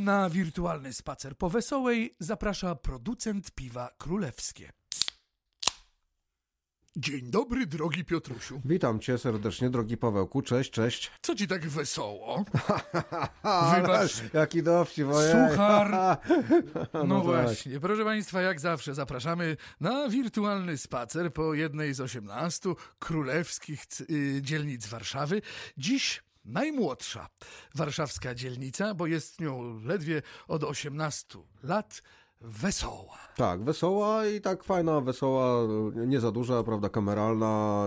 Na wirtualny spacer po Wesołej zaprasza producent piwa królewskie. Dzień dobry, drogi Piotrusiu. Witam cię serdecznie, drogi Pawełku. Cześć, cześć. Co ci tak wesoło? Wybacz. Jaki dowcip, ojej. Suchar. No, No tak. właśnie, proszę Państwa, jak zawsze zapraszamy na wirtualny spacer po jednej z osiemnastu królewskich c- y, dzielnic Warszawy. Dziś najmłodsza warszawska dzielnica, bo jest nią ledwie od 18 lat. Wesoła. Tak, wesoła i tak fajna, wesoła, nie za duża, prawda, kameralna.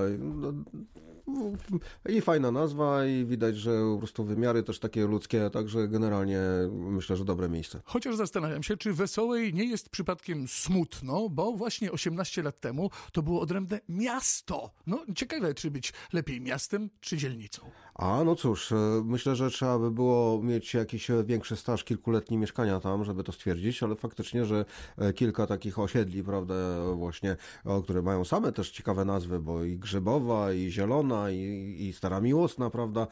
I fajna nazwa i widać, że po prostu wymiary też takie ludzkie, także generalnie myślę, że dobre miejsce. Chociaż zastanawiam się, czy Wesołej nie jest przypadkiem smutno, bo właśnie 18 lat temu to było odrębne miasto. No ciekawe, czy być lepiej miastem, czy dzielnicą. A no cóż, e, myślę, że trzeba by było mieć jakiś e, większy staż kilkuletni mieszkania tam, żeby to stwierdzić, ale faktycznie, że e, kilka takich osiedli, prawda, właśnie, które mają same też ciekawe nazwy, bo i Grzybowa, i Zielona, i, i Stara Miłosna, prawda,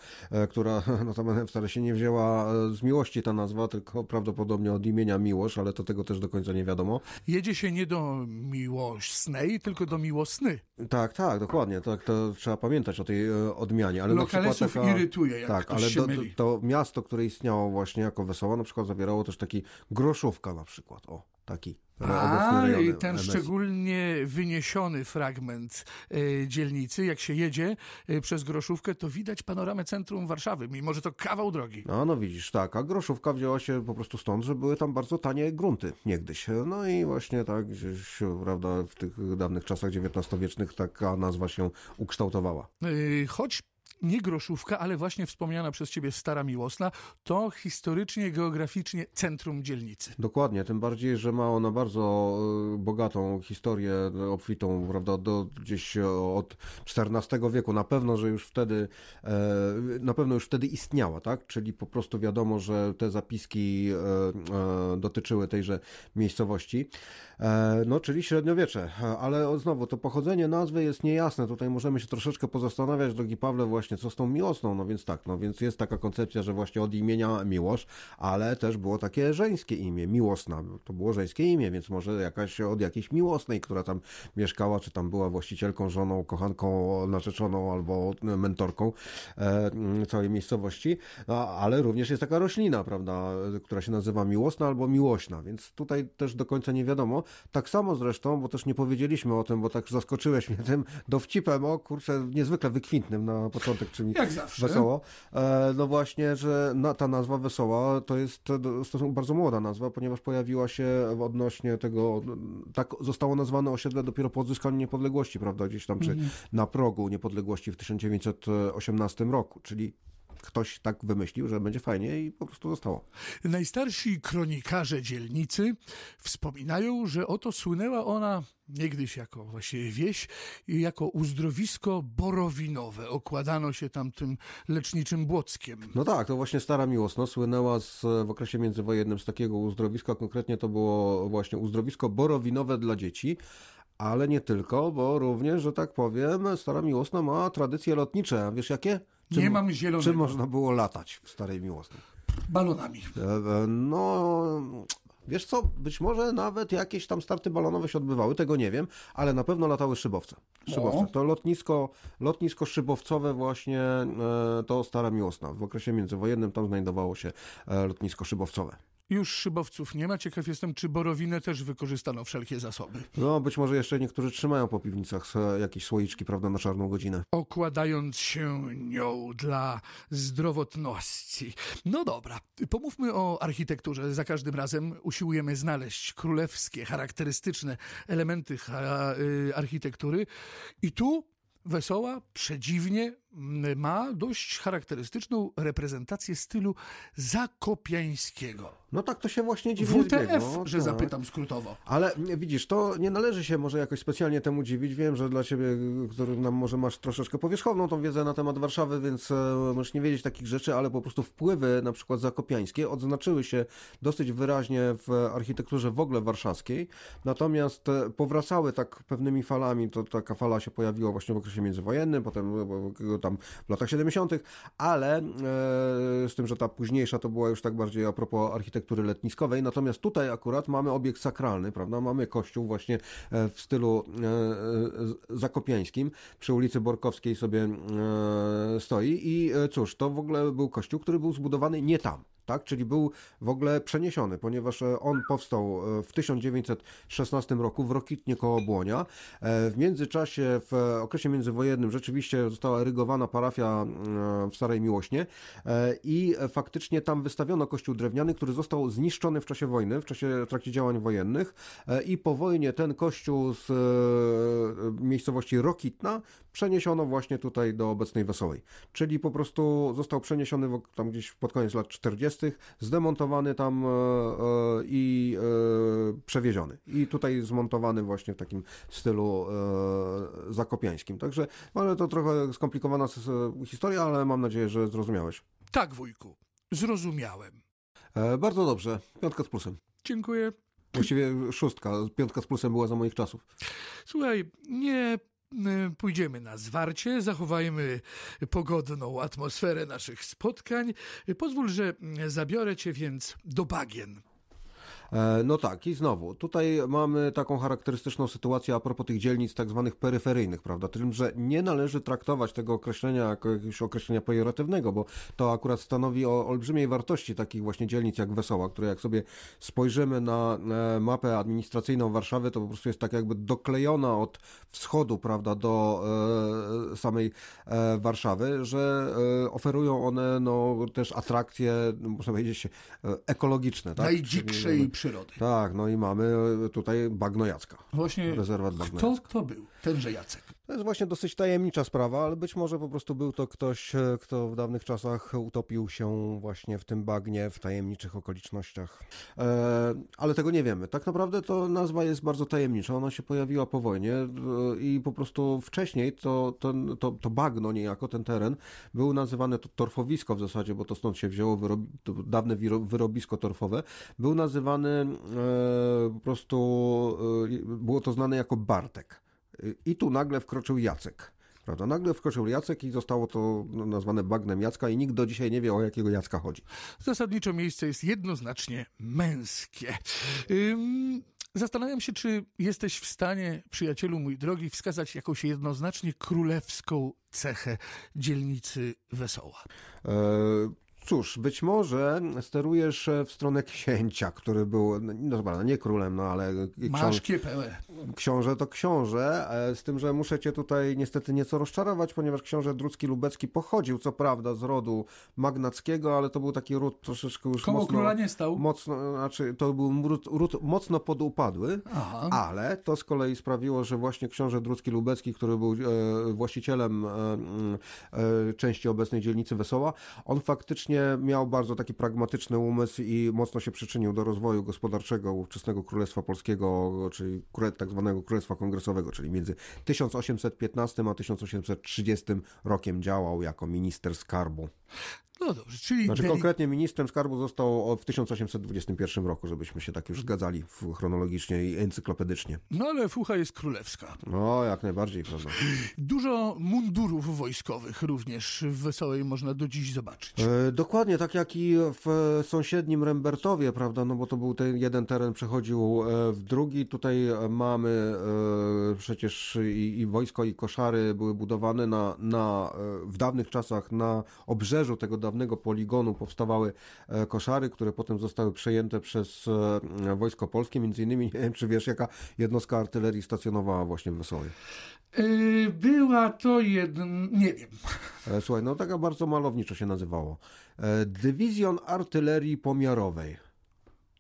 która notabene wcale się nie wzięła z miłości ta nazwa, tylko prawdopodobnie od imienia Miłosz, ale to tego też do końca nie wiadomo. Jedzie się nie do miłosnej, tylko do miłosny. Tak, tak, dokładnie, tak, to trzeba pamiętać o tej odmianie, ale na przykład Taka... irytuje, jak Tak, ale to, to miasto, które istniało właśnie jako Wesoła, na przykład zawierało też taki Groszówka na przykład, o, taki. A, i ten MSI. szczególnie wyniesiony fragment e, dzielnicy, jak się jedzie e, przez Groszówkę, to widać panoramę centrum Warszawy, mimo że to kawał drogi. No, no widzisz, tak, a Groszówka wzięła się po prostu stąd, że były tam bardzo tanie grunty niegdyś. No i właśnie tak, gdzieś, prawda, w tych dawnych czasach XIX-wiecznych taka nazwa się ukształtowała. E, Choć nie Groszówka, ale właśnie wspomniana przez ciebie Stara Miłosna, to historycznie, geograficznie centrum dzielnicy. Dokładnie, tym bardziej, że ma ona bardzo e, bogatą historię, obfitą, prawda, do gdzieś e, od XIV wieku. Na pewno, że już wtedy, e, na pewno już wtedy istniała, tak? Czyli po prostu wiadomo, że te zapiski e, e, dotyczyły tejże miejscowości. No, czyli średniowiecze, ale znowu to pochodzenie nazwy jest niejasne. Tutaj możemy się troszeczkę pozastanawiać, drogi Pawle, właśnie co z tą miłosną. No więc tak, no więc jest taka koncepcja, że właśnie od imienia Miłosz, ale też było takie żeńskie imię, Miłosna. To było żeńskie imię, więc może jakaś od jakiejś miłosnej, która tam mieszkała, czy tam była właścicielką, żoną, kochanką, narzeczoną albo mentorką e, m, całej miejscowości. No, ale również jest taka roślina, prawda, która się nazywa miłosna albo miłośna, więc tutaj też do końca nie wiadomo. Tak samo zresztą, bo też nie powiedzieliśmy o tym, bo tak zaskoczyłeś mnie tym dowcipem, o kurczę, niezwykle wykwintnym na początek, czyli Jak zawsze. wesoło. E, no właśnie, że ta nazwa wesoła to jest to stosunkowo bardzo młoda nazwa, ponieważ pojawiła się odnośnie tego, tak zostało nazwane osiedle dopiero po odzyskaniu niepodległości, prawda, gdzieś tam, czy na progu niepodległości w 1918 roku, czyli ktoś tak wymyślił, że będzie fajnie i po prostu zostało. Najstarsi kronikarze dzielnicy wspominają, że oto słynęła ona niegdyś jako właściwie wieś jako uzdrowisko borowinowe. Okładano się tam tym leczniczym błockiem. No tak, to właśnie Stara Miłosno słynęła z, w okresie międzywojennym z takiego uzdrowiska, konkretnie to było właśnie uzdrowisko borowinowe dla dzieci, ale nie tylko, bo również, że tak powiem, Stara Miłosna ma tradycje lotnicze, a wiesz jakie? Nie mam zielonego. Czym można było latać w Starej Miłosnej? Balonami. E, e, No, wiesz co, być może nawet jakieś tam starty balonowe się odbywały, tego nie wiem, ale na pewno latały szybowce. Szybowce. O. To lotnisko, lotnisko szybowcowe właśnie e, to Stara Miłosna. W okresie międzywojennym tam znajdowało się lotnisko szybowcowe. Już szybowców nie ma. Ciekaw jestem, czy borowinę też wykorzystano wszelkie zasoby. No, być może jeszcze niektórzy trzymają po piwnicach jakieś słoiczki, prawda, na czarną godzinę. okładając się nią dla zdrowotności. No dobra, pomówmy o architekturze. Za każdym razem usiłujemy znaleźć królewskie, charakterystyczne elementy y, architektury. I tu Wesoła, przedziwnie, ma dość charakterystyczną reprezentację stylu zakopiańskiego. No tak to się właśnie dziwnie WTF, zbiegło, że tak. zapytam skrótowo. Ale nie, widzisz, to nie należy się może jakoś specjalnie temu dziwić. Wiem, że dla ciebie, który nam może masz troszeczkę powierzchowną tą wiedzę na temat Warszawy, więc e, możesz nie wiedzieć takich rzeczy, ale po prostu wpływy na przykład zakopiańskie odznaczyły się dosyć wyraźnie w architekturze w ogóle warszawskiej. Natomiast e, powracały tak pewnymi falami. To taka fala się pojawiła właśnie w okresie międzywojennym, potem e, tam w latach 70., ale z tym, że ta późniejsza to była już tak bardziej a propos architektury letniskowej, natomiast tutaj akurat mamy obiekt sakralny, prawda? Mamy kościół właśnie w stylu zakopiańskim, przy ulicy Borkowskiej sobie stoi i cóż, to w ogóle był kościół, który był zbudowany nie tam tak? Czyli był w ogóle przeniesiony, ponieważ e, on powstał e, w 1916 roku w Rokitnie koło Błonia. E, w międzyczasie, w okresie międzywojennym rzeczywiście została erygowana parafia w Starej Miłośnie i faktycznie tam wystawiono kościół drewniany, który został zniszczony w czasie wojny, w czasie w trakcie działań wojennych i po wojnie ten kościół z miejscowości Rokitna przeniesiono właśnie tutaj do obecnej Wesołej. Czyli po prostu został przeniesiony tam gdzieś pod koniec lat 40., zdemontowany tam e, e, i e, przewieziony. I tutaj zmontowany właśnie w takim stylu zakopiańskim. Także, ale to trochę skomplikowana historia, ale mam nadzieję, że zrozumiałeś. Tak, wujku, zrozumiałem. Bardzo dobrze. Piątka z plusem. Dziękuję. Właściwie szóstka. Piątka z plusem była za moich czasów. Słuchaj, nie pójdziemy na zwarcie, zachowajmy pogodną atmosferę naszych spotkań. Pozwól, że zabiorę cię więc do bagien. E, no tak, i znowu, tutaj mamy taką charakterystyczną sytuację a propos tych dzielnic tak zwanych peryferyjnych, prawda? Tym, że nie należy traktować tego określenia jako jakiegoś określenia pejoratywnego, bo to akurat stanowi o olbrzymiej wartości takich właśnie dzielnic jak Wesoła, które jak sobie spojrzymy na e, mapę administracyjną Warszawy, to po prostu jest tak jakby doklejona od wschodu, prawda, do e, samej Warszawy, że oferują one no, też atrakcje, można powiedzieć, ekologiczne. Tak? Przyrody. Tak, no i mamy tutaj Bagno Jacka. Właśnie rezerwat Bagno kto to był, tenże Jacek? To jest właśnie dosyć tajemnicza sprawa, ale być może po prostu był to ktoś, e, kto w dawnych czasach utopił się właśnie w tym bagnie, w tajemniczych okolicznościach. E, ale tego nie wiemy. Tak naprawdę to nazwa jest bardzo tajemnicza. Ona się pojawiła po wojnie e, i po prostu wcześniej to, to, to, to bagno niejako, ten teren, był nazywany to torfowisko w zasadzie, bo to stąd się wzięło wyrobi, dawne wyrobisko torfowe. Był nazywany po prostu, było to znane jako Bartek. I tu nagle wkroczył Jacek. Prawda? Nagle wkroczył Jacek i zostało to nazwane bagnem Jacka i nikt do dzisiaj nie wie, o jakiego Jacka chodzi. Zasadniczo miejsce jest jednoznacznie męskie. Ym, zastanawiam się, czy jesteś w stanie, przyjacielu mój drogi, wskazać jakąś jednoznacznie królewską cechę dzielnicy Wesoła. E, Cóż, być może sterujesz w stronę księcia, który był, no dobra, nie królem, no ale... Masz kiepełę. Książę to książę, e, z tym, że muszę cię tutaj niestety nieco rozczarować, ponieważ książę Drucki Lubecki pochodził, co prawda, z rodu magnackiego, ale to był taki ród troszeczkę już Koło mocno... króla nie stał? Mocno, znaczy to był ród, ród mocno podupadły, Aha. ale to z kolei sprawiło, że właśnie książę Drucki Lubecki, który był e, właścicielem e, e, części obecnej dzielnicy Wesoła, on faktycznie miał bardzo taki pragmatyczny umysł i mocno się przyczynił do rozwoju gospodarczego ówczesnego Królestwa Polskiego, czyli tak zwanego Królestwa Kongresowego, czyli między 1815 a 1830 rokiem działał jako minister skarbu. No dobrze, czyli... Znaczy konkretnie ministrem skarbu został w 1821 roku, żebyśmy się tak już zgadzali chronologicznie i encyklopedycznie. No ale fucha jest królewska. No, jak najbardziej, prawda. Dużo mundurów wojskowych również w Wesołej można do dziś zobaczyć. E, dokładnie, tak jak i w sąsiednim Rembertowie, prawda, no bo to był ten jeden teren przechodził e, w drugi. Tutaj mamy e, przecież i, i wojsko i koszary były budowane na, na, w dawnych czasach na obrzeżu tego dawnego dawnego poligonu powstawały e, koszary, które potem zostały przejęte przez e, Wojsko Polskie. Między innymi, nie wiem czy wiesz, jaka jednostka artylerii stacjonowała właśnie w Wesołej. Yy, była to jedna, nie wiem. E, słuchaj, no taka bardzo malowniczo się nazywało. Dywizjon Artylerii Pomiarowej.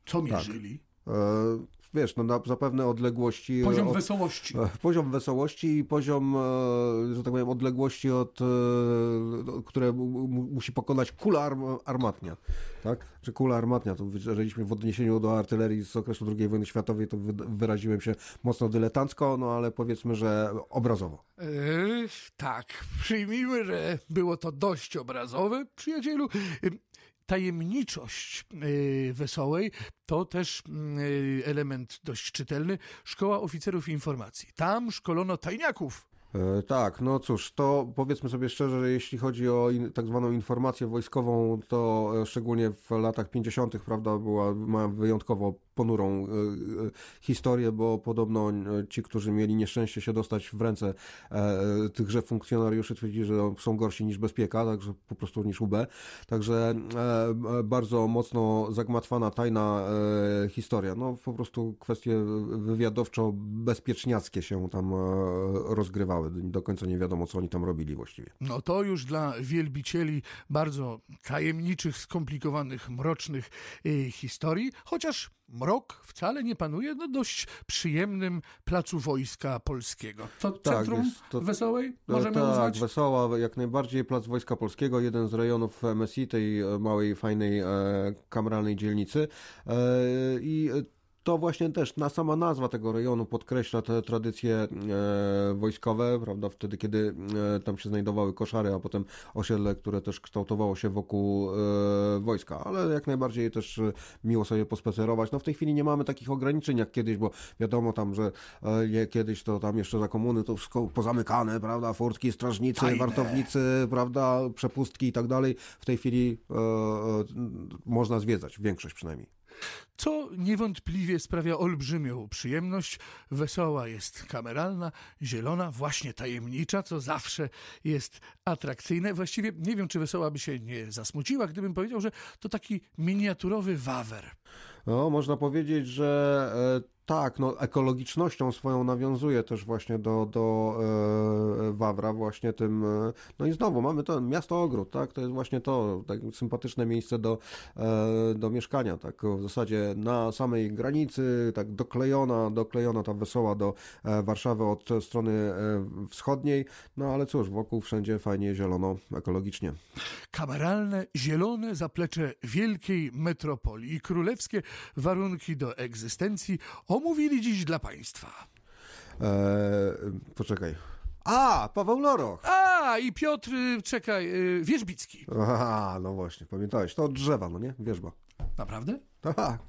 Co mierzyli? Tak wiesz, no na zapewne odległości... Poziom od, wesołości. Poziom wesołości i poziom, e, że tak powiem, odległości od, e, które musi pokonać kula armatnia, tak? Czy kula armatnia, to jeżeli w odniesieniu do artylerii z okresu II wojny światowej, to wyraziłem się mocno dyletancko, no ale powiedzmy, że obrazowo. Yy, tak, przyjmijmy, że było to dość obrazowe, przyjacielu tajemniczość y, wesołej to też y, element dość czytelny. Szkoła Oficerów Informacji. Tam szkolono tajniaków. E, tak, no cóż, to powiedzmy sobie szczerze, że jeśli chodzi o in, tak zwaną informację wojskową, to e, szczególnie w latach 50., prawda, była, wyjątkowo ponurą y, y, historię, bo podobno y, ci, którzy mieli nieszczęście się dostać w ręce e, tychże funkcjonariuszy, twierdzili, że są gorsi niż bezpieka, także po prostu niż UB. Także e, bardzo mocno zagmatwana, tajna e, historia. No po prostu kwestie wywiadowczo-bezpieczniackie się tam rozgrywały. Do końca nie wiadomo, co oni tam robili właściwie. No to już dla wielbicieli bardzo tajemniczych, skomplikowanych, mrocznych historii, chociaż mrok wcale nie panuje na dość przyjemnym placu Wojska Polskiego. To tak, centrum to, Wesołej możemy tak, uznać? Tak, Wesoła, jak najbardziej plac Wojska Polskiego, jeden z rejonów MSI, tej małej, fajnej, e, kameralnej dzielnicy. E, I to właśnie też na sama nazwa tego rejonu podkreśla te tradycje e, wojskowe, prawda, wtedy kiedy e, tam się znajdowały koszary, a potem osiedle, które też kształtowało się wokół e, wojska, ale jak najbardziej też e, miło sobie pospacerować. No w tej chwili nie mamy takich ograniczeń jak kiedyś, bo wiadomo tam, że e, kiedyś to tam jeszcze za komuny to wszystko pozamykane, prawda, furtki, strażnicy, Tajne. wartownicy, prawda, przepustki i tak dalej. W tej chwili e, można zwiedzać, większość przynajmniej co niewątpliwie sprawia olbrzymią przyjemność. Wesoła jest kameralna, zielona, właśnie tajemnicza, co zawsze jest atrakcyjne. Właściwie nie wiem, czy Wesoła by się nie zasmuciła, gdybym powiedział, że to taki miniaturowy wawer. No, można powiedzieć, że e, tak, no ekologicznością swoją nawiązuje też właśnie do, do e, Wawra, właśnie tym, e, no i znowu mamy to miasto ogród, tak, to jest właśnie to, tak sympatyczne miejsce do, e, do mieszkania, tak, w zasadzie na samej granicy, tak doklejona, doklejona ta wesoła do e, Warszawy od strony e, wschodniej, no ale cóż, wokół wszędzie fajnie zielono, ekologicznie. Kameralne, zielone zaplecze wielkiej metropolii i królewskie warunki do egzystencji omówili dziś dla Państwa? Eee, poczekaj. A, Paweł Loroch. A, i Piotr, y, czekaj, yy, Wierzbicki. Aha, no właśnie, pamiętałeś. To od drzewa, no nie? Wierzba. Naprawdę? Tak.